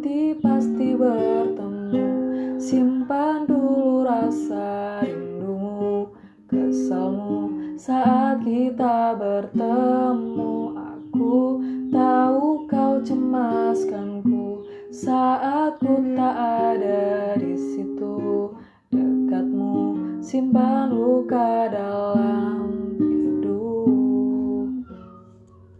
Nanti pasti bertemu. Simpan dulu rasa rindumu Kesalmu saat kita bertemu. Aku tahu kau cemaskanku Saat ku tak ada di situ. Dekatmu simpan luka dalam